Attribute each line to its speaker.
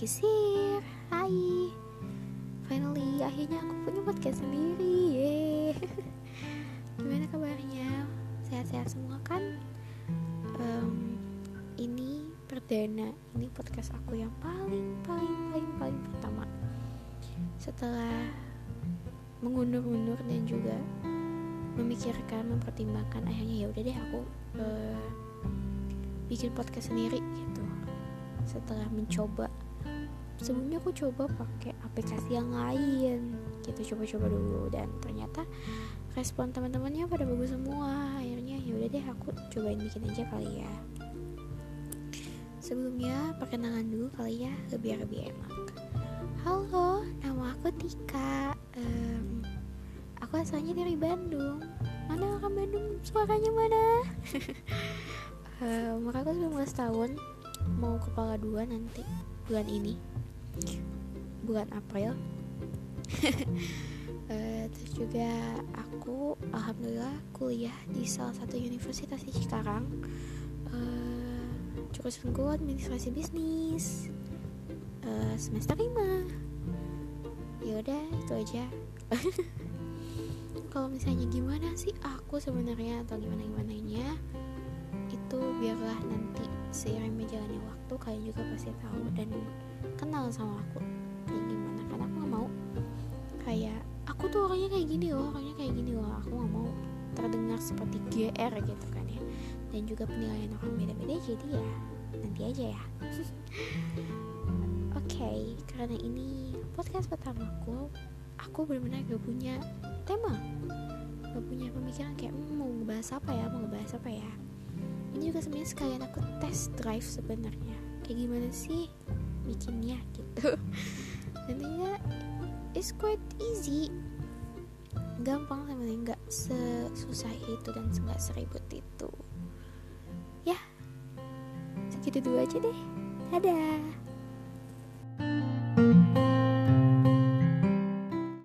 Speaker 1: is here Hai Finally akhirnya aku punya podcast sendiri Yeay. Gimana kabarnya? Sehat-sehat semua kan? Um, ini perdana Ini podcast aku yang paling paling paling paling pertama Setelah mengundur-undur dan juga memikirkan, mempertimbangkan akhirnya ya udah deh aku uh, bikin podcast sendiri gitu setelah mencoba sebelumnya aku coba pakai aplikasi yang lain. Gitu coba-coba dulu. Dan ternyata respon teman-temannya pada bagus semua. Akhirnya ya udah deh aku cobain bikin aja kali ya. Sebelumnya perkenalan dulu kali ya biar lebih enak. Halo nama aku Tika. Um, aku asalnya dari Bandung. Mana orang Bandung? Suaranya mana? Umur aku 19 tahun. Mau kepala dua nanti bulan ini. Bulan April. Uh, terus juga aku alhamdulillah kuliah di salah satu universitas di Cikarang. Uh, jurusanku administrasi bisnis. Uh, semester 5 yaudah itu aja. Kalau misalnya gimana sih aku sebenarnya atau gimana gimana nya itu biarlah nanti seiring berjalannya waktu kalian juga pasti tahu dan kenal sama aku. Kayak gimana? Karena aku gak mau. Kayak aku tuh orangnya kayak gini loh orangnya kayak gini loh. Aku gak mau terdengar seperti GR gitu kan ya. Dan juga penilaian orang beda-beda jadi ya nanti aja ya. Oke okay, karena ini podcast pertamaku aku benar-benar gak punya tema. Gak punya pemikiran kayak hmm, mau ngebahas apa ya? Mau ngebahas apa ya ini juga sebenarnya sekalian aku test drive sebenarnya. Kayak gimana sih bikinnya gitu. Nantinya it's quite easy. Gampang sebenarnya nggak sesusah itu dan nggak seribut itu. Ya segitu dulu aja deh. Dadah